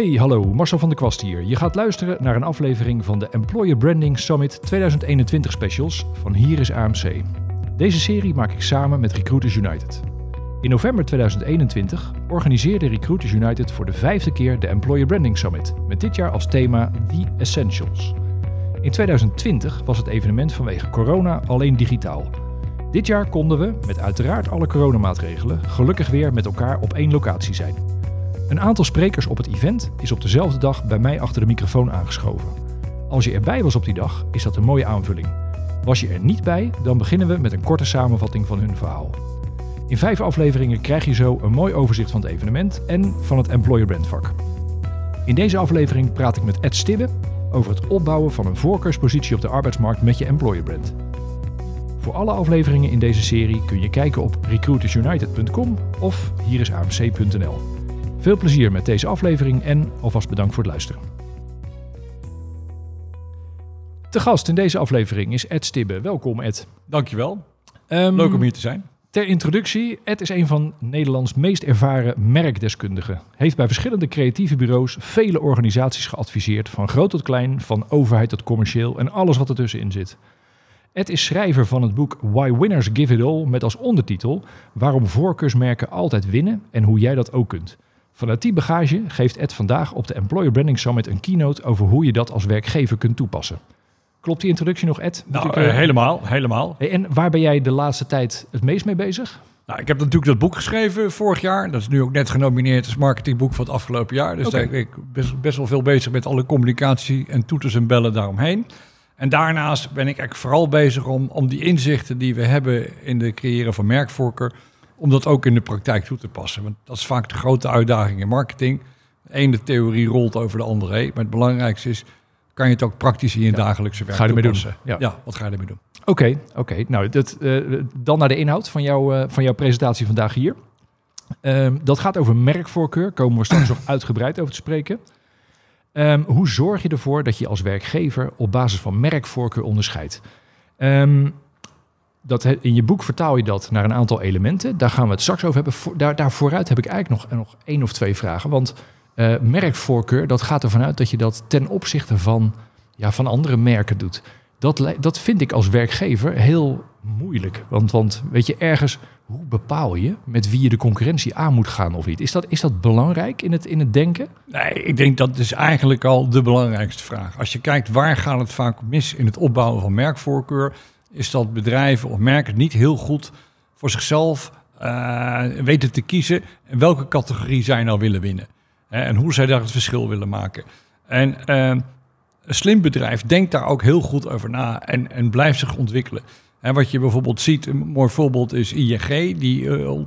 Hey, hallo, Marcel van der Kwast hier. Je gaat luisteren naar een aflevering van de Employer Branding Summit 2021 specials van Hier is AMC. Deze serie maak ik samen met Recruiters United. In november 2021 organiseerde Recruiters United voor de vijfde keer de Employer Branding Summit, met dit jaar als thema The Essentials. In 2020 was het evenement vanwege corona alleen digitaal. Dit jaar konden we, met uiteraard alle coronamaatregelen, gelukkig weer met elkaar op één locatie zijn. Een aantal sprekers op het event is op dezelfde dag bij mij achter de microfoon aangeschoven. Als je erbij was op die dag, is dat een mooie aanvulling. Was je er niet bij, dan beginnen we met een korte samenvatting van hun verhaal. In vijf afleveringen krijg je zo een mooi overzicht van het evenement en van het employer brand vak. In deze aflevering praat ik met Ed Stibbe over het opbouwen van een voorkeurspositie op de arbeidsmarkt met je employer brand. Voor alle afleveringen in deze serie kun je kijken op recruitersunited.com of hierisamc.nl. Veel plezier met deze aflevering en alvast bedankt voor het luisteren. Te gast in deze aflevering is Ed Stibbe. Welkom Ed. Dankjewel. Um, Leuk om hier te zijn. Ter introductie, Ed is een van Nederlands meest ervaren merkdeskundigen. Heeft bij verschillende creatieve bureaus vele organisaties geadviseerd, van groot tot klein, van overheid tot commercieel en alles wat ertussenin zit. Ed is schrijver van het boek Why Winners Give It All met als ondertitel Waarom voorkeursmerken altijd winnen en hoe jij dat ook kunt. Vanuit die bagage geeft Ed vandaag op de Employer Branding Summit een keynote over hoe je dat als werkgever kunt toepassen. Klopt die introductie nog, Ed? Nou, ik, uh, helemaal, helemaal. En waar ben jij de laatste tijd het meest mee bezig? Nou, ik heb natuurlijk dat boek geschreven vorig jaar. Dat is nu ook net genomineerd als marketingboek van het afgelopen jaar. Dus okay. daar ben ik best, best wel veel bezig met alle communicatie en toeters en bellen daaromheen. En daarnaast ben ik eigenlijk vooral bezig om, om die inzichten die we hebben in de creëren van merkvoorkeur, om dat ook in de praktijk toe te passen. Want dat is vaak de grote uitdaging in marketing. De ene theorie rolt over de andere heen. Maar het belangrijkste is, kan je het ook praktisch in je ja. dagelijkse werk ga je ermee? Doen? Ja. ja, wat ga je ermee doen? Oké, okay, oké. Okay. Nou, dat, uh, dan naar de inhoud van, jou, uh, van jouw presentatie vandaag hier. Um, dat gaat over merkvoorkeur. Komen we straks nog uitgebreid over te spreken. Um, hoe zorg je ervoor dat je als werkgever op basis van merkvoorkeur onderscheidt? Um, dat in je boek vertaal je dat naar een aantal elementen. Daar gaan we het straks over hebben. Daar, daar vooruit heb ik eigenlijk nog, nog één of twee vragen. Want uh, merkvoorkeur, dat gaat ervan uit dat je dat ten opzichte van, ja, van andere merken doet. Dat, dat vind ik als werkgever heel moeilijk. Want, want weet je, ergens, hoe bepaal je met wie je de concurrentie aan moet gaan of niet? Is dat, is dat belangrijk in het, in het denken? Nee, ik denk dat is eigenlijk al de belangrijkste vraag. Als je kijkt waar gaat het vaak mis in het opbouwen van merkvoorkeur, is dat bedrijven of merken niet heel goed voor zichzelf uh, weten te kiezen welke categorie zij nou willen winnen. En hoe zij daar het verschil willen maken. En uh, een slim bedrijf denkt daar ook heel goed over na en, en blijft zich ontwikkelen. En wat je bijvoorbeeld ziet, een mooi voorbeeld is ING, die uh,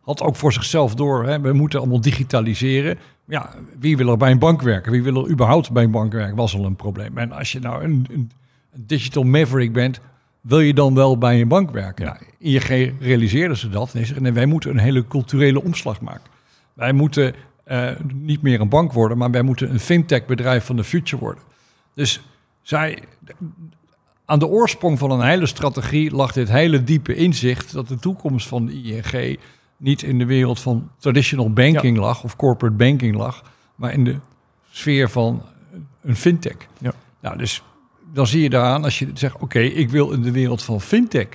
had ook voor zichzelf door, hè, we moeten allemaal digitaliseren. Ja, wie wil er bij een bank werken? Wie wil er überhaupt bij een bank werken? Was al een probleem. En als je nou een, een digital maverick bent, wil je dan wel bij een bank werken? Ja. Nou, ING realiseerde ze dat en nee, wij moeten een hele culturele omslag maken. Wij moeten uh, niet meer een bank worden, maar wij moeten een fintech bedrijf van de future worden. Dus zij, aan de oorsprong van een hele strategie lag dit hele diepe inzicht dat de toekomst van de ING niet in de wereld van traditional banking ja. lag of corporate banking lag, maar in de sfeer van een fintech. Ja. Nou, dus dan zie je daaraan als je zegt: Oké, okay, ik wil in de wereld van fintech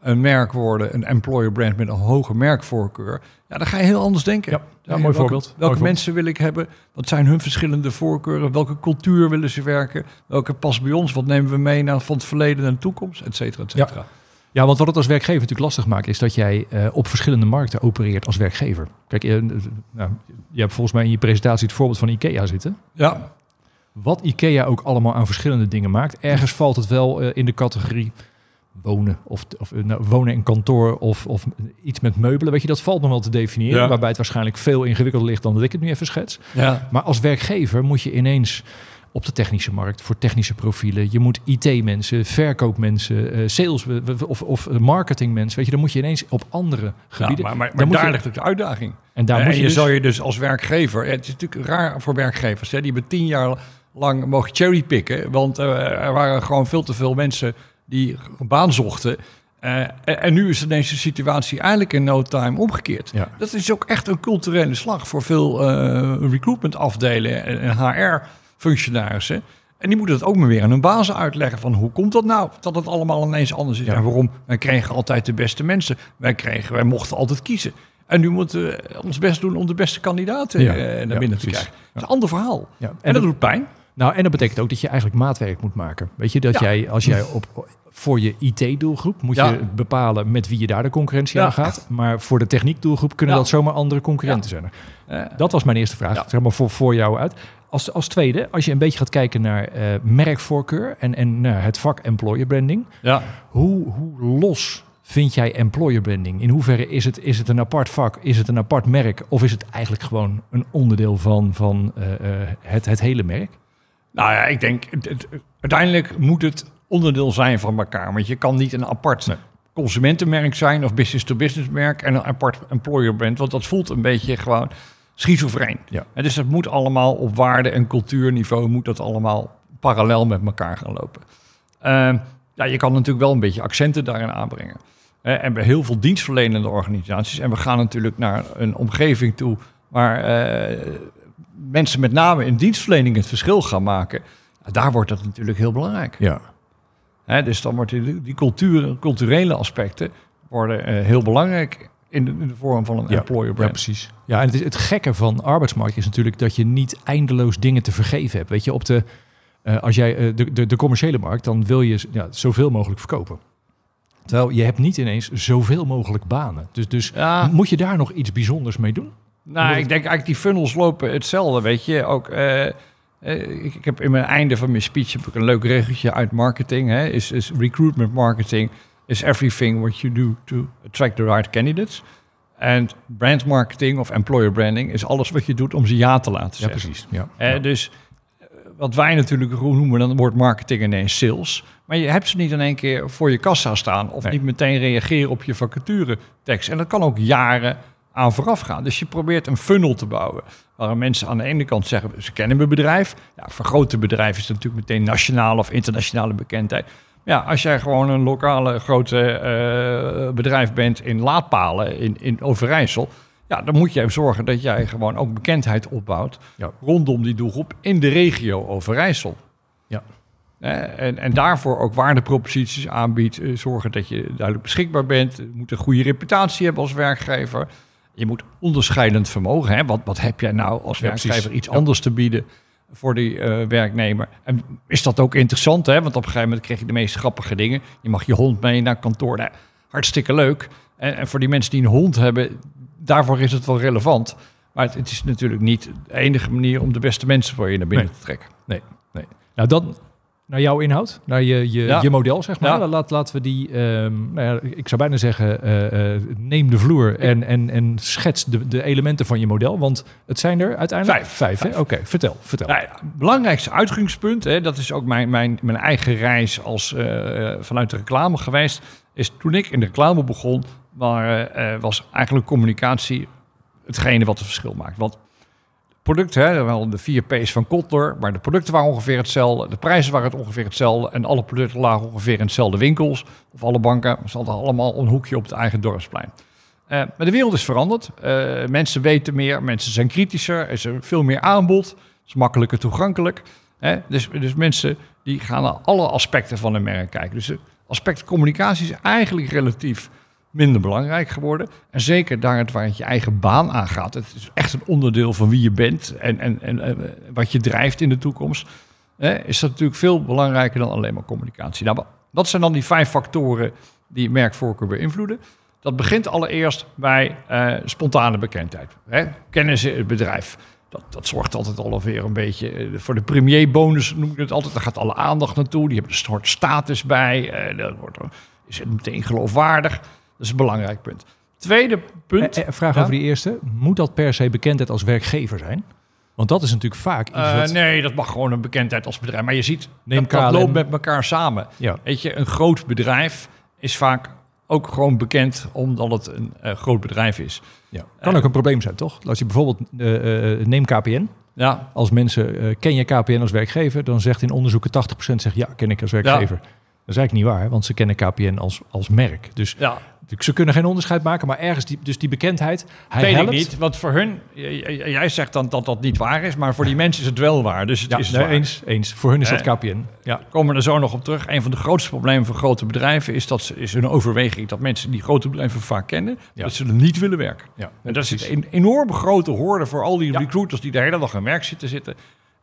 een merk worden, een employer brand met een hoge merkvoorkeur. Ja, dan ga je heel anders denken. Ja, ja mooi welke, voorbeeld. Welke mooi mensen voorbeeld. wil ik hebben? Wat zijn hun verschillende voorkeuren? Welke cultuur willen ze werken? Welke past bij ons? Wat nemen we mee naar van het verleden en de toekomst? Et cetera, et cetera. Ja. Ja, want wat het als werkgever natuurlijk lastig maakt, is dat jij uh, op verschillende markten opereert als werkgever. Kijk, uh, nou, je hebt volgens mij in je presentatie het voorbeeld van IKEA zitten. Ja. Wat IKEA ook allemaal aan verschillende dingen maakt, ergens valt het wel uh, in de categorie wonen of, of nou, wonen in kantoor of, of iets met meubelen. Weet je, dat valt nog wel te definiëren, ja. waarbij het waarschijnlijk veel ingewikkelder ligt dan dat ik het nu even schets. Ja. Maar als werkgever moet je ineens op de technische markt voor technische profielen. Je moet IT-mensen, verkoopmensen, uh, sales of, of marketingmensen. Weet je, dan moet je ineens op andere gebieden. Ja, maar maar, maar daar je, ligt ook de uitdaging. En daar en moet je, je dus, zal je dus als werkgever. Het is natuurlijk raar voor werkgevers. Hè, die hebben tien jaar lang mogen cherrypicken. Want uh, er waren gewoon veel te veel mensen die een baan zochten. Eh, en, en nu is deze situatie eigenlijk in no time omgekeerd. Ja. Dat is ook echt een culturele slag voor veel eh recruitment afdelen en, en HR-functionarissen. En die moeten het ook maar weer aan hun bazen uitleggen van hoe komt dat nou dat het allemaal ineens anders is Ja. en waarom wij kregen altijd de beste mensen, wij kregen, wij mochten altijd kiezen. En nu moeten we ons best doen om de beste kandidaten Ja. eh, naar binnen te krijgen. Dat is een ander verhaal. En, En dat dat- doet pijn. Nou, en dat betekent ook dat je eigenlijk maatwerk moet maken. Weet je, dat Ja. jij, als jij op, voor je IT-doelgroep moet Ja. je bepalen met wie je daar de concurrentie Ja. aan gaat. Maar voor de techniekdoelgroep kunnen Ja. dat zomaar andere concurrenten zijn. Dat was mijn eerste vraag, zeg maar voor, voor jou uit. Als, als tweede, als je een beetje gaat kijken naar eh, merkvoorkeur en, en naar het vak employer branding. ja. Hoe, hoe los vind jij employer branding? In hoeverre is het, is het een apart vak? Is het een apart merk? Of is het eigenlijk gewoon een onderdeel van, van eh, eh, het, het hele merk? Nou ja, ik denk, het, het- uiteindelijk moet het onderdeel zijn van elkaar. Want je kan niet een apart Nee. consumentenmerk zijn of business-to-business merk en een apart employer brand. Want dat voelt een beetje gewoon schizofreen. Ja. En dus het moet allemaal op waarde- en cultuurniveau moet dat allemaal parallel met elkaar gaan lopen. Ehm, ja, je kan natuurlijk wel een beetje accenten daarin aanbrengen. En bij heel veel dienstverlenende organisaties. En we gaan natuurlijk naar een omgeving toe waar eh, mensen met name in dienstverlening het verschil gaan maken. Daar wordt dat natuurlijk heel belangrijk. Ja. Hè, dus dan worden die, die cultuur, culturele aspecten worden eh, heel belangrijk in de, in de vorm van een Ja, employer Ja, brand. precies. Ja, en het, is, het gekke van arbeidsmarkt is natuurlijk dat je niet eindeloos dingen te vergeven hebt. Weet je, op de, eh, als jij eh, de, de, de commerciële markt, dan wil je ja, zoveel mogelijk verkopen. Terwijl je hebt niet ineens zoveel mogelijk banen. Dus, dus Ja. moet je daar nog iets bijzonders mee doen? Nou, ik denk eigenlijk die funnels lopen hetzelfde, weet je. Ook, eh, eh, ik, ik heb in mijn einde van mijn speech heb ik een leuk regeltje uit marketing. Hè, is, is recruitment marketing is everything what you do to attract the right candidates. En brand marketing of employer branding is alles wat je doet om ze ja te laten Ja, zeggen. precies. Ja. Eh, Ja. Dus wat wij natuurlijk noemen, dan wordt marketing ineens sales. Maar je hebt ze niet in één keer voor je kassa staan of Nee. niet meteen reageren op je vacature tekst. En dat kan ook jaren aan vooraf gaan. Dus je probeert een funnel te bouwen. Waar mensen aan de ene kant zeggen, ze kennen mijn bedrijf. Ja, voor grote bedrijven is het natuurlijk meteen nationale of internationale bekendheid. Ja, als jij gewoon een lokale grote eh, bedrijf bent in Laadpalen in, in Overijssel... Ja, dan moet je even zorgen dat jij gewoon ook bekendheid opbouwt Ja. rondom die doelgroep in de regio Overijssel. Ja. En, en daarvoor ook waardeproposities aanbiedt. eh, zorgen dat je duidelijk beschikbaar bent. Moet een goede reputatie hebben als werkgever. Je moet onderscheidend vermogen. Hè? Wat, wat heb jij nou als werkgever iets Ja. anders te bieden voor die eh, werknemer? En is dat ook interessant? Hè? Want op een gegeven moment krijg je de meest grappige dingen. Je mag je hond mee naar kantoor. Nou, hartstikke leuk. En, en voor die mensen die een hond hebben, daarvoor is het wel relevant. Maar het, het is natuurlijk niet de enige manier om de beste mensen voor je naar binnen Nee. te trekken. Nee, nee. Nou, dan naar jouw inhoud, naar je, je, Ja. je model, zeg maar. Ja. Laat, laten we die, ehm, nou ja, ik zou bijna zeggen, eh, eh, neem de vloer en, en, en schets de, de elementen van je model. Want het zijn er uiteindelijk Vijf. Vijf. Oké, vertel, vertel. Nou belangrijkste uitgangspunt, hè, dat is ook mijn, mijn, mijn eigen reis als, eh, vanuit de reclame geweest, is toen ik in de reclame begon, maar, was eigenlijk communicatie hetgene wat het verschil maakt. Want producten, hè, wel de vier P's van Kotler, maar de producten waren ongeveer hetzelfde, de prijzen waren het ongeveer hetzelfde en alle producten lagen ongeveer in dezelfde winkels of alle banken. Ze hadden allemaal een hoekje op het eigen dorpsplein. Eh, maar de wereld is veranderd. Eh, mensen weten meer, mensen zijn kritischer, er is veel meer aanbod, het is makkelijker toegankelijk. Hè? Dus, dus mensen die gaan naar alle aspecten van een merk kijken. Dus het aspect communicatie is eigenlijk relatief minder belangrijk geworden. En zeker daar het waar het je eigen baan aangaat. Het is echt een onderdeel van wie je bent en, en, en eh, wat je drijft in de toekomst. Hè? Is dat natuurlijk veel belangrijker dan alleen maar communicatie. Nou, wat zijn dan die vijf factoren die merkvoorkeur beïnvloeden? Dat begint allereerst bij eh, spontane bekendheid. Hè? Kennen ze het bedrijf? Dat, dat zorgt altijd alweer een beetje eh, voor de premierbonus, noem ik het altijd. Daar gaat alle aandacht naartoe. Die hebben een soort status bij. eh dan wordt is het meteen geloofwaardig. Dat is een belangrijk punt. Tweede punt. Eh, eh, vraag Ja? over die eerste. Moet dat per se bekendheid als werkgever zijn? Want dat is natuurlijk vaak iets Eh, wat... nee, dat mag gewoon een bekendheid als bedrijf. Maar je ziet, Neem dat, dat loopt met elkaar samen. Ja, Weet je, een groot bedrijf is vaak ook gewoon bekend omdat het een groot bedrijf is. ja. Kan ook een probleem zijn, toch? Als je bijvoorbeeld, neem KPN. Ja, Als mensen, ken je KPN als werkgever? Dan zegt in onderzoeken 80% zegt ja, ken ik als werkgever. Dat is eigenlijk niet waar, want ze kennen KPN als, als merk. Dus Ja, ze kunnen geen onderscheid maken, maar ergens die, dus die bekendheid. Hij weet helpt. ik niet. Want voor hun, jij zegt dan dat dat niet waar is, maar voor die mensen is het wel waar. Dus het Ja, is nee, waar. eens, eens. Voor hun is dat KPN. Ja, komen we er zo nog op terug. Een van de grootste problemen van grote bedrijven is dat ze, is een overweging dat mensen die grote bedrijven vaak kennen, Ja. dat ze er niet willen werken. ja En dat is een enorme grote hoorde voor al die recruiters die de hele dag aan werk zitten zitten.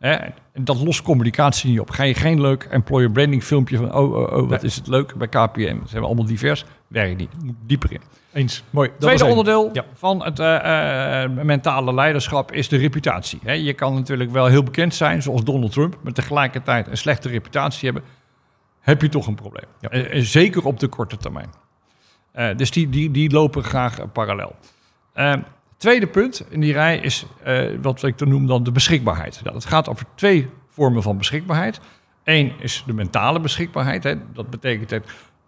Hè, en dat lost communicatie niet op. Ga je geen leuk employer branding filmpje van, oh, oh, oh wat is het leuk bij KPM. Ze hebben allemaal divers. Werkt niet. Moet dieper in. Eens. Mooi. Dat Tweede onderdeel Ja. van het eh, eh, mentale leiderschap is de reputatie. Hè, je kan natuurlijk wel heel bekend zijn, zoals Donald Trump, maar tegelijkertijd een slechte reputatie hebben. Heb je toch een probleem? Ja. Eh, zeker op de korte termijn. Dus die, die, die lopen graag parallel. Tweede punt in die rij is eh, wat ik dan noem dan de beschikbaarheid. Nou, het gaat over twee vormen van beschikbaarheid. Eén is de mentale beschikbaarheid. Hè. Dat betekent dat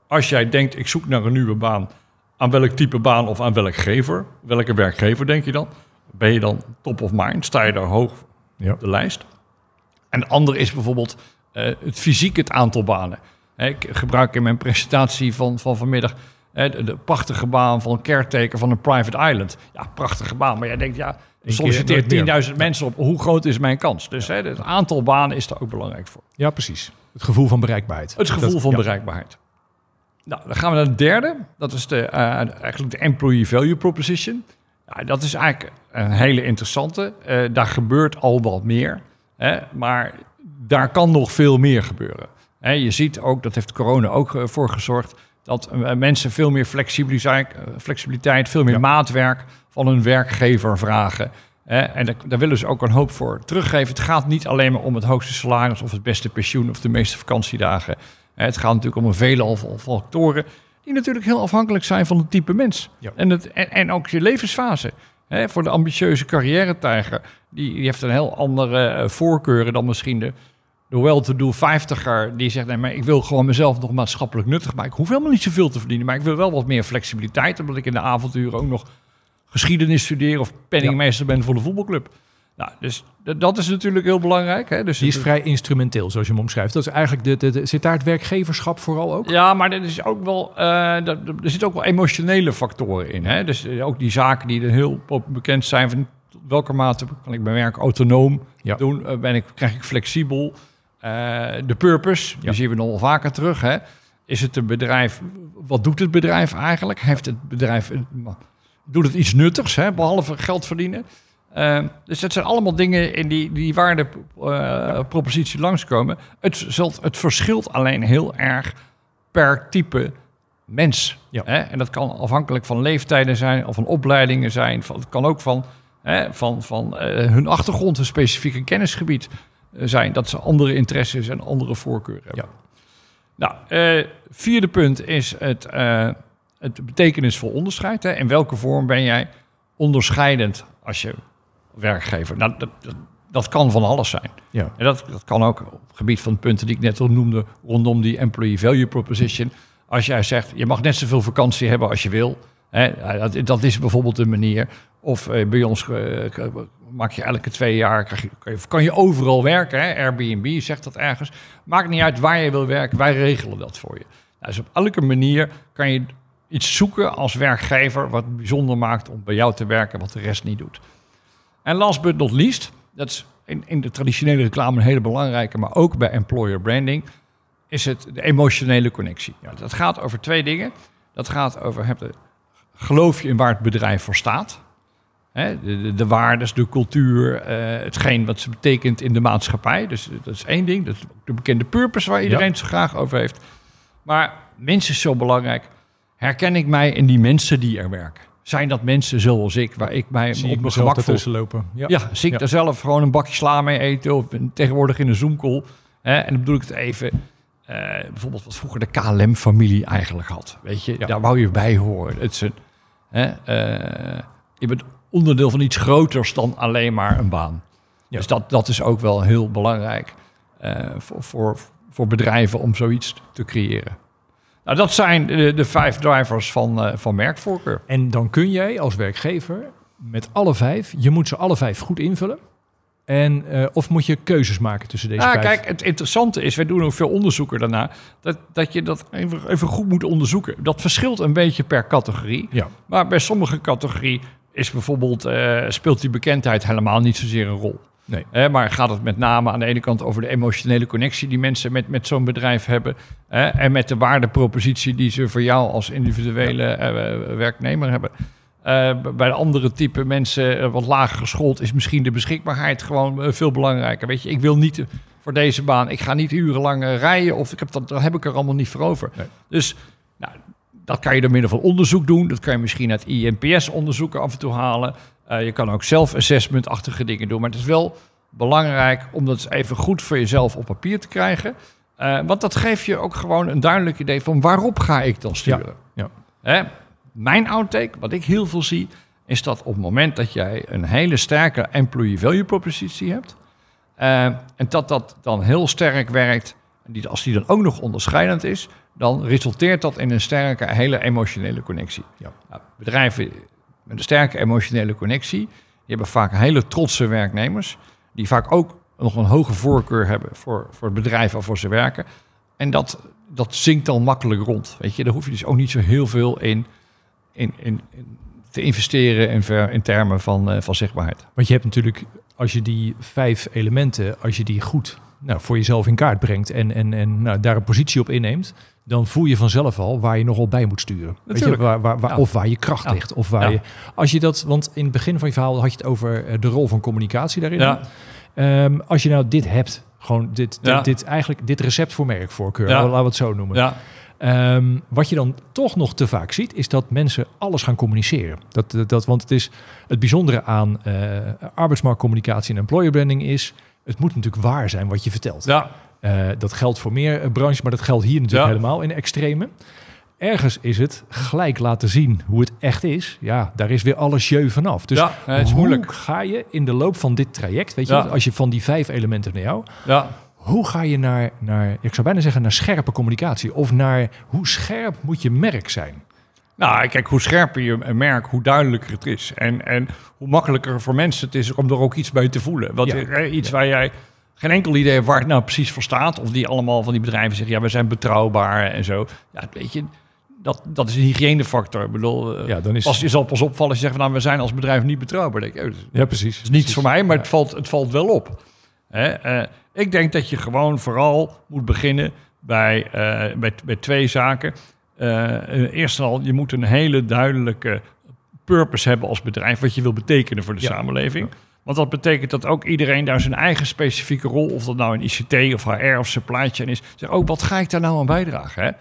als jij denkt, ik zoek naar een nieuwe baan, aan welk type baan of aan welk gever, welke werkgever denk je dan? Ben je dan top of mind? Sta je daar hoog Ja. op de lijst? En de andere is bijvoorbeeld eh, het fysiek het aantal banen. Hè, ik gebruik in mijn presentatie van, van vanmiddag de, de prachtige baan van caretaker van een private island. Ja, prachtige baan. Maar jij denkt, ja, er solliciteert nooit meer. 10.000 mensen op. Hoe groot is mijn kans? Dus hè, het aantal banen is daar ook belangrijk voor. ja, precies. Het gevoel van bereikbaarheid. Het gevoel Dat- van ja. bereikbaarheid. Nou, dan gaan we naar de derde. Dat is de, eh, eigenlijk de Employee Value Proposition. Ja, dat is eigenlijk een hele interessante. Eh, daar gebeurt al wat meer. Hè, maar daar kan nog veel meer gebeuren. Hè, je ziet ook, dat heeft corona ook eh, voor gezorgd... dat eh, mensen veel meer flexibiliteit, eh, flexibiliteit veel meer Ja. maatwerk van hun werkgever vragen... En daar, daar willen ze ook een hoop voor teruggeven. Het gaat niet alleen maar om het hoogste salaris of het beste pensioen of de meeste vakantiedagen. Het gaat natuurlijk om een veelal van factoren die natuurlijk heel afhankelijk zijn van het type mens. Ja. En, het, en, en ook je levensfase. Voor de ambitieuze carrière-tijger, die, die heeft een heel andere eh, voorkeuren dan misschien de, de well-to-do vijftiger. Die zegt, nee, maar ik wil gewoon mezelf nog maatschappelijk nuttig maken. Ik hoef helemaal niet zoveel te verdienen, maar ik wil wel wat meer flexibiliteit. Omdat ik in de avonturen ook nog geschiedenis studeer of penningmeester ben voor de voetbalclub. Nou, dus dat is natuurlijk heel belangrijk. Hè? Dus Die is het- vrij instrumenteel, zoals je hem omschrijft. Dat is eigenlijk de, de, de- zit daar het werkgeverschap vooral ook? Ja, maar er, is ook wel, eh, er zitten ook wel emotionele factoren in. Hè? Dus eh, ook die zaken die er heel bekend zijn. Van welke mate kan ik mijn werk autonoom Ja. doen? Eh, ben ik, krijg ik flexibel? Eh, de purpose, die Ja. zien we nog wel vaker terug. Hè? Is het een bedrijf? Wat doet het bedrijf eigenlijk? Heeft het bedrijf... een- Doet het iets nuttigs, hè? behalve geld verdienen? Eh, dus dat zijn allemaal dingen in die, die waardepropositie langskomen. Het, zult, het verschilt alleen heel erg per type mens. Ja. Hè? En dat kan afhankelijk van leeftijden zijn, of van opleidingen zijn. Van, het kan ook van, hè, van, van eh, hun achtergrond, een specifieke kennisgebied eh, zijn. Dat ze andere interesses en andere voorkeuren hebben. Ja. Nou, eh, vierde punt is het, eh, het betekenisvol onderscheid. Hè? In welke vorm ben jij onderscheidend als je werkgever? Nou, dat, dat, dat kan van alles zijn. Ja. En dat, dat kan ook op het gebied van de punten die ik net al noemde, rondom die employee value proposition. Als jij zegt, je mag net zoveel vakantie hebben als je wil. Ja, dat, is bijvoorbeeld een manier. Of eh, bij ons eh, maak je elke twee jaar, je, kan, je, kan je overal werken. Hè? Airbnb zegt dat ergens. Maakt niet uit waar je wil werken, wij regelen dat voor je. Nou, dus op elke manier kan je iets zoeken als werkgever wat bijzonder maakt om bij jou te werken, wat de rest niet doet. En last but not least, dat is in, de traditionele reclame een hele belangrijke, maar ook bij employer branding, is het de emotionele connectie. Ja, dat gaat over twee dingen. Dat gaat over, heb de, geloof je in waar het bedrijf voor staat? Hè, de, de, de waardes, de cultuur, eh, hetgeen wat ze betekent in de maatschappij. Dus dat is één ding. Dat is de bekende purpose waar iedereen het zo graag over heeft. Maar mensen is zo belangrijk. Herken ik mij in die mensen die er werken? Zijn dat mensen zoals ik, waar ik mij Zie op ik mijn gemak voel? ertussen lopen. Ja. Ja, zie ik Ja. daar zelf gewoon een bakje sla mee eten of tegenwoordig in een zoomcall. Hè, en dan bedoel ik het even, eh, bijvoorbeeld wat vroeger de KLM-familie eigenlijk had. Weet je, daar wou je bij horen. Het is een, hè, eh, je bent onderdeel van iets groters dan alleen maar een baan. Ja. Dus dat, dat is ook wel heel belangrijk eh, voor, voor, voor bedrijven om zoiets te creëren. Nou, dat zijn de, de vijf drivers van, eh, van merkvoorkeur. En dan kun jij als werkgever met alle vijf, je moet ze alle vijf goed invullen. En, eh, of moet je keuzes maken tussen deze vijf? kijk, het interessante is, wij doen ook veel onderzoeken daarna, dat, dat je dat even, even goed moet onderzoeken. Dat verschilt een beetje per categorie. Ja. Maar bij sommige categorieën is bijvoorbeeld, eh, speelt die bekendheid helemaal niet zozeer een rol. Nee. Maar gaat het met name aan de ene kant over de emotionele connectie die mensen met, met zo'n bedrijf hebben. En met de waardepropositie die ze voor jou als individuele eh, werknemer hebben. Eh, bij de andere type mensen, eh, wat lager geschoold, is misschien de beschikbaarheid gewoon eh, veel belangrijker. Weet je, ik wil niet voor deze baan, ik ga niet urenlang rijden of ik heb dat, daar heb ik er allemaal niet voor over. Nee. Dus nou, dat kan je door middel van onderzoek doen. Dat kan je misschien uit INPS-onderzoeken af en toe halen. Je kan ook zelf assessment-achtige dingen doen. Maar het is wel belangrijk om dat eens even goed voor jezelf op papier te krijgen. Want dat geeft je ook gewoon een duidelijk idee van waarop ga ik dan sturen. ja. Hè? Mijn outtake, wat ik heel veel zie, is dat op het moment dat jij een hele sterke employee value propositie hebt, eh, en dat dat dan heel sterk werkt, als die dan ook nog onderscheidend is, dan resulteert dat in een sterke, hele emotionele connectie. Ja. Nou, bedrijven met een sterke emotionele connectie, die hebben vaak hele trotse werknemers, die vaak ook nog een hoge voorkeur hebben voor, voor het bedrijf waarvoor ze werken. En dat, dat zinkt dan makkelijk rond. Weet je, daar hoef je dus ook niet zo heel veel in, in, in, in te investeren in, ver, in termen van, eh, van zichtbaarheid. Want je hebt natuurlijk, als je die vijf elementen, als je die goed nou, voor jezelf in kaart brengt en, en, en nou, daar een positie op inneemt, dan voel je vanzelf al waar je nogal bij moet sturen. Weet je, waar, waar, waar, Ja. Of waar je kracht Ja. ligt. Of waar Ja. je, als je dat, want in het begin van je verhaal had je het over eh, de rol van communicatie daarin. Ehm, als je nou dit hebt, gewoon dit, dit, dit eigenlijk dit recept voor merkvoorkeur, laten we het zo noemen. Ehm, wat je dan toch nog te vaak ziet, is dat mensen alles gaan communiceren. Dat, dat, dat, want het is het bijzondere aan eh, arbeidsmarktcommunicatie en employer branding is, het moet natuurlijk waar zijn wat je vertelt. ja, Eh, dat geldt voor meer eh, branches, maar dat geldt hier natuurlijk Ja. helemaal in de extreme. Ergens is het gelijk laten zien hoe het echt is. Ja, daar is weer alles jeu vanaf. Dus ja het is hoe moeilijk. ga je in de loop van dit traject, weet je, Ja. als je van die vijf elementen naar jou, Ja. Hoe ga je naar, naar, ik zou bijna zeggen, naar scherpe communicatie? Of naar hoe scherp moet je merk zijn? Nou, kijk, hoe scherper je merk, hoe duidelijker het is. En, en hoe makkelijker voor mensen het is om er ook iets bij te voelen. Want Ja. eh, iets waar jij geen enkel idee hebt waar het nou precies voor staat. Of die allemaal van die bedrijven zeggen, ja, we zijn betrouwbaar en zo. Ja, weet je, dat, dat is een hygiënefactor. Ik bedoel, eh, Ja, dan is pas, je zal pas opvallen als je zegt, van, nou, we zijn als bedrijf niet betrouwbaar. Denk ik, oh, Ja, precies. Het is niets voor mij, maar het, valt, het valt wel op. Hè? eh, ik denk dat je gewoon vooral moet beginnen bij, eh, bij, bij twee zaken. Eh, eh, eerst al, je moet een hele duidelijke purpose hebben als bedrijf, wat je wil betekenen voor de Ja. samenleving. Want dat betekent dat ook iedereen daar zijn eigen specifieke rol, of dat nou in ICT of HR of supply chain is, zegt, oh, wat ga ik daar nou aan bijdragen? Hè?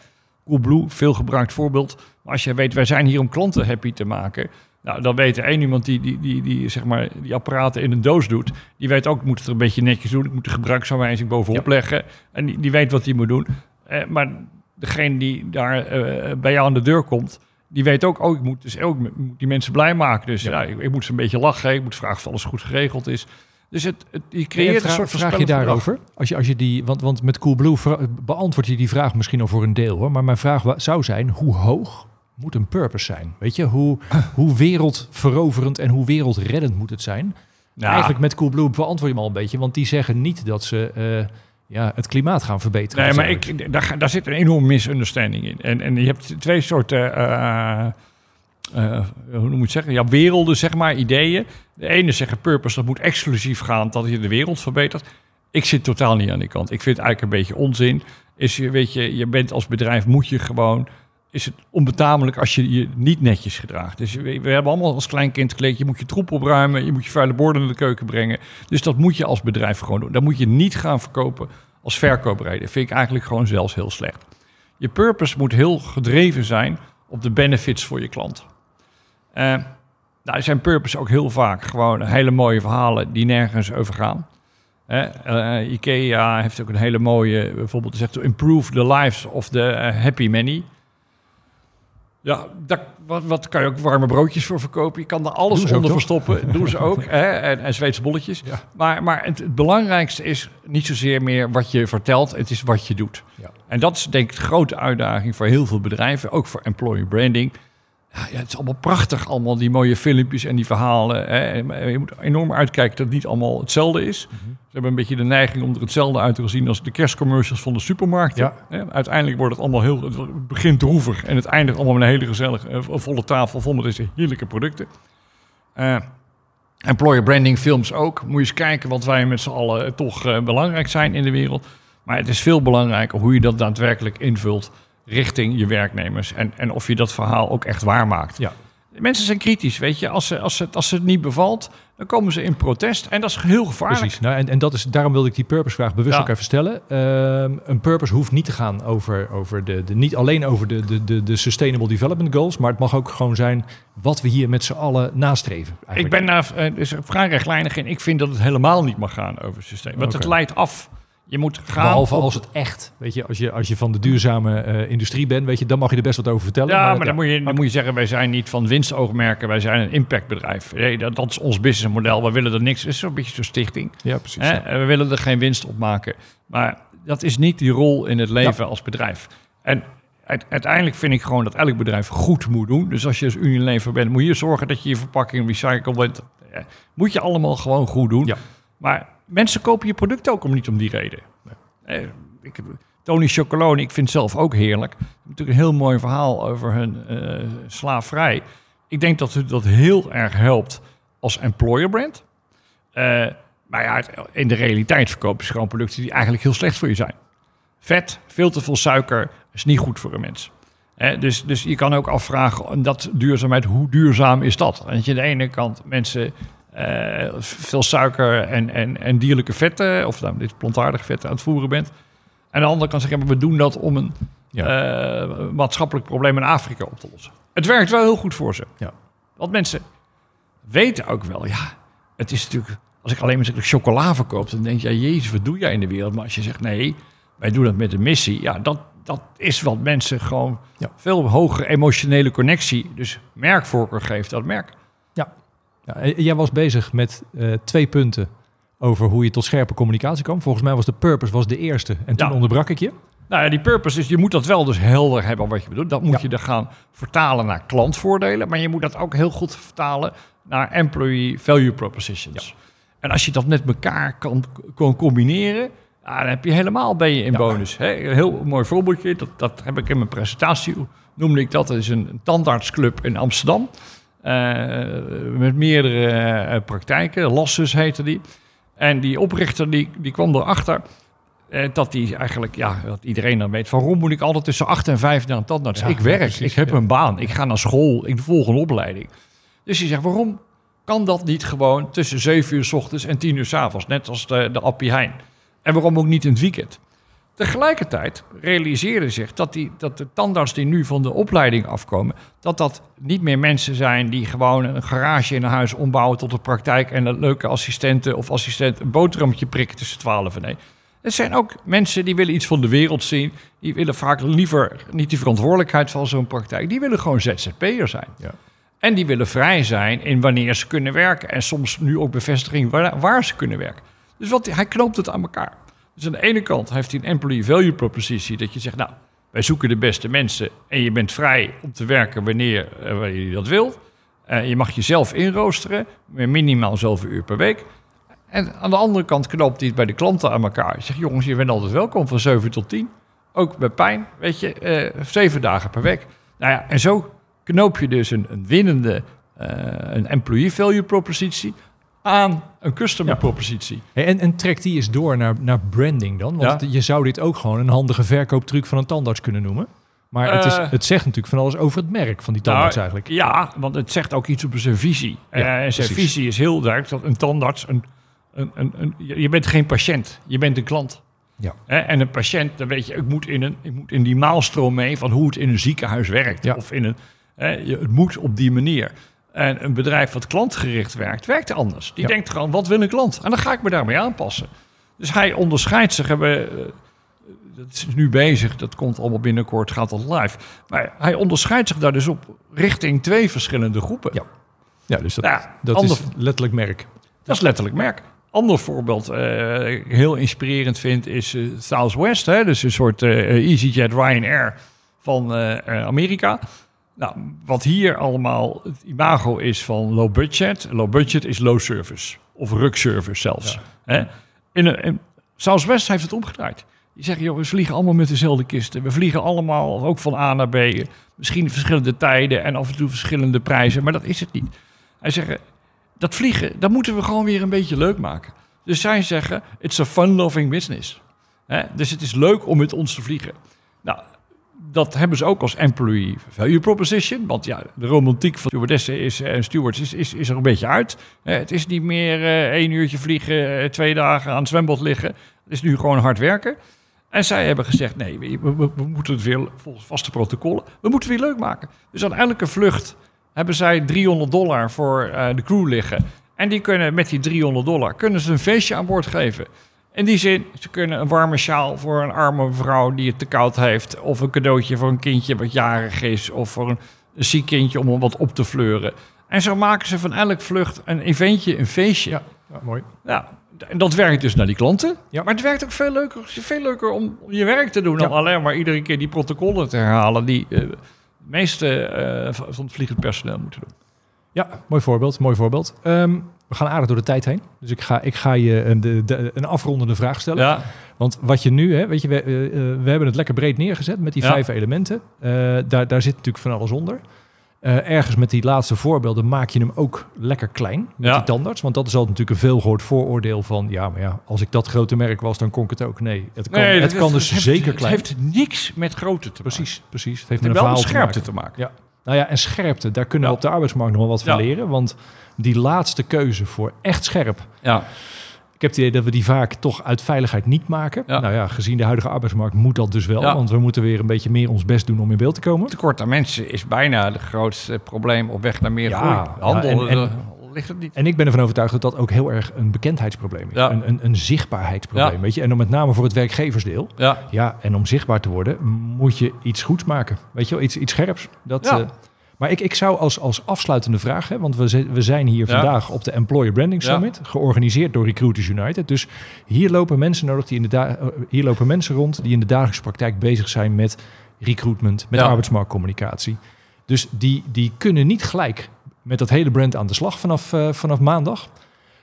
Coolblue, veel gebruikt voorbeeld. Maar als je weet, wij zijn hier om klanten happy te maken. Nou, dan weet er één iemand die, die, die, die, zeg maar, die apparaten in een doos doet. Die weet ook, ik moet het er een beetje netjes doen. Ik moet de gebruiksaanwijzing bovenop leggen. En die, die weet wat hij moet doen. Eh, maar degene die daar eh, bij jou aan de deur komt... die weet ook, oh, ik moet, dus ook moet die mensen blij maken. Dus ja. ik, ik moet ze een beetje lachen. Ik moet vragen of alles goed geregeld is. Dus het, het, je creëert een soort vraag je daarover? Als je, als je die, want, want met Coolblue beantwoord je die vraag misschien al voor een deel hoor. Maar mijn vraag zou zijn: hoe hoog moet een purpose zijn? Weet je, hoe, hoe wereldveroverend en hoe wereldreddend moet het zijn? Ja. Eigenlijk met Coolblue beantwoord je hem al een beetje, want die zeggen niet dat ze eh, ja, het klimaat gaan verbeteren. Nee, maar ik, daar, daar zit een enorme misunderstanding in. En, en je hebt twee soorten, eh, eh, hoe noem je zeggen? Ja, werelden, zeg maar, ideeën. De ene zeggen purpose, dat moet exclusief gaan, dat je de wereld verbetert. Ik zit totaal niet aan die kant. Ik vind het eigenlijk een beetje onzin. Is je, weet je, je bent als bedrijf, moet je gewoon... Is het onbetamelijk als je je niet netjes gedraagt. Dus we, hebben allemaal als kleinkind geleerd... je moet je troep opruimen, je moet je vuile borden naar de keuken brengen. Dus dat moet je als bedrijf gewoon doen. Dat moet je niet gaan verkopen als verkoopreden. Dat vind ik eigenlijk gewoon zelfs heel slecht. Je purpose moet heel gedreven zijn op de benefits voor je klant. Eh nou, zijn purpose ook heel vaak gewoon hele mooie verhalen die nergens over gaan. Eh, IKEA heeft ook een hele mooie, bijvoorbeeld zegt improve the lives of the happy many. Ja, wat, wat kan je ook warme broodjes voor verkopen? Je kan er alles onder verstoppen. Doen ze ook. hè, en, en Zweedse bolletjes. Ja. Maar, maar het, het belangrijkste is niet zozeer meer wat je vertelt, het is wat je doet. Ja. En dat is denk ik de grote uitdaging voor heel veel bedrijven, ook voor employer branding. Ja, het is allemaal prachtig, allemaal die mooie filmpjes en die verhalen. Hè. Je moet enorm uitkijken dat het niet allemaal hetzelfde is. Mhm. Ze hebben een beetje de neiging om er hetzelfde uit te zien als de kerstcommercials van de supermarkt. Ja. Uiteindelijk wordt het allemaal heel, het begint droevig en het eindigt allemaal met een hele gezellige, eh, volle tafel vol met deze heerlijke producten. Eh, employer branding films ook. Moet je eens kijken wat wij met z'n allen toch eh, belangrijk zijn in de wereld. Maar het is veel belangrijker hoe je dat daadwerkelijk invult richting je werknemers. En, en of je dat verhaal ook echt waarmaakt. Ja. Mensen zijn kritisch, weet je. Als, ze, als, ze, als het niet bevalt, dan komen ze in protest. En dat is heel gevaarlijk. Precies. Nou, en, en dat is, daarom wilde ik die purpose-vraag bewust Ja. ook even stellen. Ehm, een purpose hoeft niet te gaan over, over de, de, niet alleen over de, de, de, de Sustainable Development Goals, maar het mag ook gewoon zijn wat we hier met z'n allen nastreven. Ik eigenlijk. ben daar eh, dus vrij rechtlijnig in. Ik vind dat het helemaal niet mag gaan over systeem. Want het leidt af. Je moet gaan. Behalve op- als het echt, weet je, als je, als je van de duurzame eh, industrie bent, weet je, dan mag je er best wat over vertellen. Ja, maar, dan, ja. moet je, dan moet je zeggen, wij zijn niet van winstoogmerken, wij zijn een impactbedrijf. Nee, dat, dat is ons businessmodel, we willen er niks. Het is zo'n beetje zo'n stichting. Ja, precies. Hè? ja. We willen er geen winst op maken. Maar dat is niet die rol in het leven als bedrijf. En uit- uiteindelijk vind ik gewoon dat elk bedrijf goed moet doen. Dus als je als Unilever bent, moet je zorgen dat je je verpakking recycled. Eh, Moet je allemaal gewoon goed doen. Ja. Maar mensen kopen je product ook om niet om die reden. Eh, ik, Tony Chocolone, ik vind zelf ook heerlijk. Natuurlijk een heel mooi verhaal over hun eh slaafvrij. Ik denk dat dat heel erg helpt als employer brand. Eh, maar ja, in de realiteit verkopen ze gewoon producten die eigenlijk heel slecht voor je zijn. Vet, veel te veel suiker is niet goed voor een mens. Dus, dus je kan ook afvragen, en dat duurzaamheid, hoe duurzaam is dat? Want je aan de ene kant mensen eh, veel suiker en, en, en dierlijke vetten, of nou, dit plantaardige vetten aan het voeren bent. En aan de andere kant zeggen, maar we doen dat om een eh, maatschappelijk probleem in Afrika op te lossen. Het werkt wel heel goed voor ze. Ja. Want mensen weten ook wel, ja, het is natuurlijk, als ik alleen maar chocola verkoop, dan denk je, ja, jezus, wat doe jij in de wereld? Maar als je zegt, nee, wij doen dat met een missie, ja, dat, dat is wat mensen gewoon Ja. veel hogere emotionele connectie, dus merkvoorkeur geeft dat merk. Ja, jij was bezig met eh, twee punten over hoe je tot scherpe communicatie kwam. Volgens mij was de purpose was de eerste en toen Ja. onderbrak ik je. Nou ja, die purpose is, je moet dat wel dus helder hebben wat je bedoelt. Dat moet Ja. je er gaan vertalen naar klantvoordelen, maar je moet dat ook heel goed vertalen naar employee value propositions. En als je dat met elkaar kan, kan combineren, dan heb je helemaal ben je in Ja. bonus. Hè? Een heel mooi voorbeeldje, dat, dat heb ik in mijn presentatie, noemde ik dat. Dat is een, een tandartsclub in Amsterdam. Eh, met meerdere eh, praktijken, Lassus heette die. En die oprichter die, die kwam erachter eh, dat die eigenlijk, ja, dat iedereen dan weet, waarom moet ik altijd tussen 8 en 5 naar een tandarts? Ja, ik werk, precies, ik heb ja. een baan, ik ga naar school, ik volg een opleiding. Dus hij zegt, waarom kan dat niet gewoon tussen 7 uur s ochtends en 10 uur s avonds, net als de, de Appie Heijn? En waarom ook niet in het weekend? Tegelijkertijd realiseerde zich dat, die, dat de tandarts die nu van de opleiding afkomen, dat dat niet meer mensen zijn die gewoon een garage in een huis ombouwen tot een praktijk en een leuke assistenten of assistent een boterhammetje prikken tussen 12 en 1. Het zijn ook mensen die willen iets van de wereld zien. Die willen vaak liever niet die verantwoordelijkheid van zo'n praktijk. Die willen gewoon ZZP'er zijn. Ja. En die willen vrij zijn in wanneer ze kunnen werken. En soms nu ook bevestiging waar, waar ze kunnen werken. Dus wat, hij knoopt het aan elkaar. Dus aan de ene kant heeft hij een employee value propositie. Dat je zegt, nou, wij zoeken de beste mensen. En je bent vrij om te werken wanneer, eh, je dat wilt. Eh, je mag jezelf inroosteren. Minimaal zoveel uur per week. En aan de andere kant knoopt hij het bij de klanten aan elkaar. Je zegt, jongens, je bent altijd welkom van 7 tot 10. Ook bij pijn, weet je, eh, zeven dagen per week. Nou ja, en zo knoop je dus een, een winnende, eh, een employee value propositie aan een customer Ja. propositie. En, en trek die eens door naar, naar branding dan. Want Ja. je zou dit ook gewoon een handige verkooptruc van een tandarts kunnen noemen. Maar het, is, Eh. het zegt natuurlijk van alles over het merk van die tandarts Nou, eigenlijk. Ja, want het zegt ook iets over zijn visie. Ja, Eh, en zijn precies. visie is heel duidelijk dat een tandarts, een, een, een, een- je bent geen patiënt, je bent een klant. Ja. Hè, en een patiënt, dan weet je, ik moet, in een, ik moet in die maalstroom mee van hoe het in een ziekenhuis werkt. Ja. Of in een, het moet op die manier. En een bedrijf wat klantgericht werkt, werkt anders. Die Ja. denkt gewoon, wat wil een klant? En dan ga ik me daarmee aanpassen. Dus hij onderscheidt zich. Hebben, eh, dat is nu bezig, dat komt allemaal binnenkort, gaat dat live. Maar hij onderscheidt zich daar dus op richting twee verschillende groepen. Ja. Ja, dus dat, Nou dat ander- is letterlijk merk. dat is letterlijk merk. Ander voorbeeld, ik heel inspirerend vind, is eh, Southwest. Hè? Dus een soort EasyJet Ryanair van Amerika. Nou, wat hier allemaal het imago is van low budget. Low budget is low service. Of ruk service zelfs. Hè? In, in, Southwest heeft het omgedraaid. Die zeggen, joh, we vliegen allemaal met dezelfde kisten. We vliegen allemaal ook van A naar B. Misschien verschillende tijden en af en toe verschillende prijzen. Maar dat is het niet. Hij zegt, dat vliegen, dat moeten we gewoon weer een beetje leuk maken. Dus zij zeggen, it's a fun-loving business. Dus het is leuk om met ons te vliegen. Nou, dat hebben ze ook als employee value proposition. Want ja, de romantiek van stewardessen is, en stewards is, is, er een beetje uit. Eh, het is niet meer eh één uurtje vliegen, eh, twee dagen aan het zwembad liggen. Het is nu gewoon hard werken. En zij hebben gezegd, nee, we, we- moeten het weer volgens vaste protocollen. We moeten het weer leuk maken. Dus aan elke vlucht hebben zij 300 dollar voor eh, de crew liggen. En die kunnen met die 300 dollar kunnen ze een feestje aan boord geven. In die zin, ze kunnen een warme sjaal voor een arme vrouw die het te koud heeft. Of een cadeautje voor een kindje wat jarig is. Of voor een, ziek kindje om hem wat op te fleuren. En zo maken ze van elk vlucht een eventje, een feestje. Ja, ja, mooi. Ja, en dat werkt dus naar die klanten. Ja. Maar het werkt ook veel leuker, veel leuker om, je werk te doen dan Ja. alleen maar iedere keer die protocollen te herhalen die eh, de meeste eh, van van het vliegend personeel moeten doen. Ja, mooi voorbeeld. Mooi voorbeeld. Ehm, we gaan aardig door de tijd heen. Dus ik ga, ik ga je een, de, de- een afrondende vraag stellen. Ja, Want wat je nu, hè, weet je, we, eh, eh, we hebben het lekker breed neergezet met die Ja. vijf elementen. Eh, daar, daar zit natuurlijk van alles onder. Eh, ergens met die laatste voorbeelden maak je hem ook lekker klein met Ja. die tandarts. Want dat is altijd natuurlijk een veelgehoord vooroordeel van... ja, maar ja, als ik dat grote merk was, dan kon ik het ook. Nee, het kan, het kan dus zeker het klein. heeft niks met grootte te maken. precies, precies. Het heeft Het met een verhaal maken. te maken. Ja. Nou ja, en scherpte, daar kunnen we op de arbeidsmarkt nog wel wat van leren. Want die laatste keuze voor echt scherp... Ja. Ik heb het idee dat we die vaak toch uit veiligheid niet maken. Ja. Nou ja, gezien de huidige arbeidsmarkt moet dat dus wel. Ja. Want we moeten weer een beetje meer ons best doen om in beeld te komen. Tekort aan mensen is bijna het grootste probleem op weg naar meer Ja, groei. ja, Handel en- en- eh, ligt het niet. En ik ben ervan overtuigd dat dat ook heel erg een bekendheidsprobleem is. Ja. Een, een, een zichtbaarheidsprobleem. Ja. Weet je? En dan met name voor het werkgeversdeel. Ja, Ja, en om zichtbaar te worden moet je iets goeds maken. Weet je wel, iets, iets scherps. Dat, Ja. eh, maar ik, ik zou als, als afsluitende vraag, hè, want we, we zijn hier vandaag op de Employer Branding. Summit, georganiseerd door Recruiters United. Dus hier lopen mensen nodig die in de eh, hier lopen mensen rond die in de dagelijkse praktijk bezig zijn met recruitment, met arbeidsmarktcommunicatie. Dus die, die kunnen niet gelijk met dat hele brand aan de slag vanaf, eh, vanaf maandag.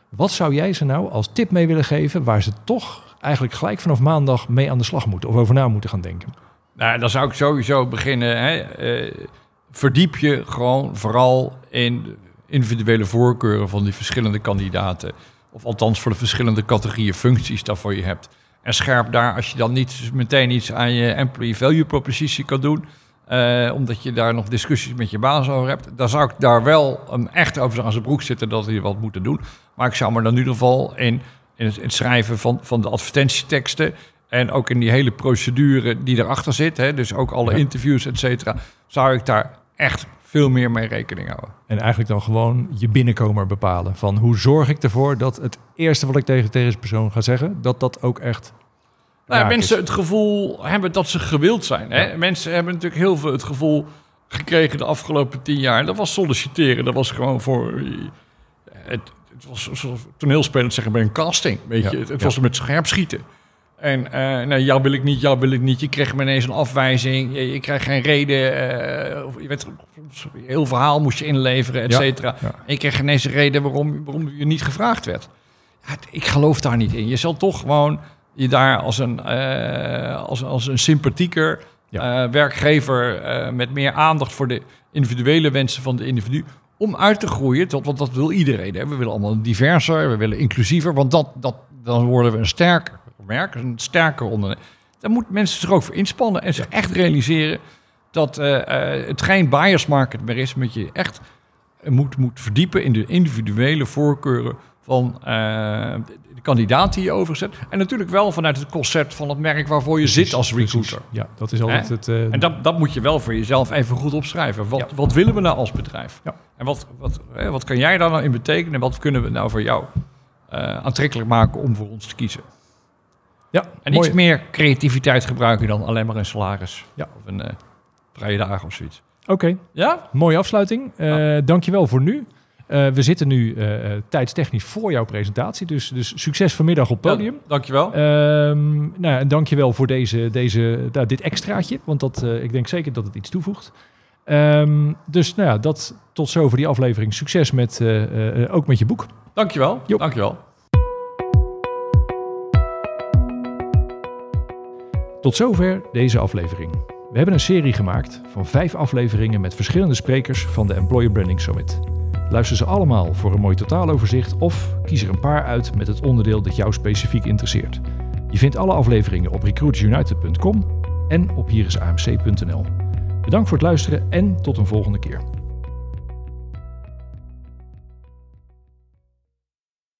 Wat zou jij ze nou als tip mee willen geven waar ze toch eigenlijk gelijk vanaf maandag mee aan de slag moeten of over na moeten gaan denken? Nou, dan zou ik sowieso beginnen. Hè, eh, verdiep je gewoon vooral in individuele voorkeuren van die verschillende kandidaten. Of althans voor de verschillende categorieën functies daarvoor je hebt. En scherp daar, als je dan niet meteen iets aan je employee value propositie kan doen. Eh, omdat je daar nog discussies met je baas over hebt. Dan zou ik daar wel um, echt over aan zijn broek zitten dat hij wat moeten doen. Maar ik zou me dan in ieder geval in, in, het, in het schrijven van, van de advertentieteksten. En ook in die hele procedure die erachter zit. Hè, dus ook alle Ja. interviews, et cetera. Zou ik daar echt veel meer mee rekening houden. En eigenlijk dan gewoon je binnenkomer bepalen. Van hoe zorg ik ervoor dat het eerste wat ik tegen deze persoon ga zeggen, dat dat ook echt. Nou, mensen is. het gevoel hebben dat ze gewild zijn. Hè? Mensen hebben natuurlijk heel veel het gevoel gekregen de afgelopen tien jaar. Dat was solliciteren. Dat was gewoon voor... Het, het was zoals toneelspelers zeggen bij een casting. Weet je? Het, was met scherp schieten. En eh nee, jou wil ik niet, jou wil ik niet. Je kreeg ineens een afwijzing. Je, je krijgt geen reden. eh, of je werd, een heel verhaal moest je inleveren, et Ja, cetera. ja. En je kreeg ineens een reden waarom, waarom je niet gevraagd werd. Ja, ik geloof daar niet in. Je zal toch gewoon je daar als een, eh, als, als een sympathieker Ja. eh, werkgever eh, met meer aandacht voor de individuele wensen van de individu. Om uit te groeien, tot, want dat wil iedereen. Hè. We willen allemaal diverser, we willen inclusiever, want dat, dat, dan worden we een sterker merk, een sterker ondernemer. Daar moeten mensen zich ook voor inspannen en zich echt realiseren dat het geen buyers market meer is, met je echt moet, moet verdiepen in de individuele voorkeuren van de kandidaat die je overzet. En natuurlijk wel vanuit het concept van het merk waarvoor je zit als Precies. recruiter. Ja, dat is altijd het. eh, En dat, dat moet je wel voor jezelf even goed opschrijven. Wat, Ja. wat willen we nou als bedrijf? Ja. En wat, wat, wat kan jij daar nou in betekenen? En wat kunnen we nou voor jou eh, aantrekkelijk maken om voor ons te kiezen? ja, En mooi. iets meer creativiteit gebruiken dan alleen maar een salaris. Ja. Of een eh vrije dagen of zoiets. Oké, Ja? mooie afsluiting. Ja. Dankjewel voor nu. Eh, we zitten nu eh, tijdstechnisch voor jouw presentatie. Dus, dus succes vanmiddag op het podium. Ja, dankjewel. Ehm nou, en dankjewel voor deze, deze, nou, dit extraatje. Want dat, ik denk zeker dat het iets toevoegt. Ehm, dus nou ja, dat tot zover die aflevering. Succes met, uh, ook met je boek. Dankjewel. Jo. Dankjewel. Tot zover deze aflevering. We hebben een serie gemaakt van vijf afleveringen met verschillende sprekers van de Employer Branding Summit. Luister ze allemaal voor een mooi totaaloverzicht of kies er een paar uit met het onderdeel dat jou specifiek interesseert. Je vindt alle afleveringen op recruitersunited.com en op hierisamc.nl. Bedankt voor het luisteren en tot een volgende keer.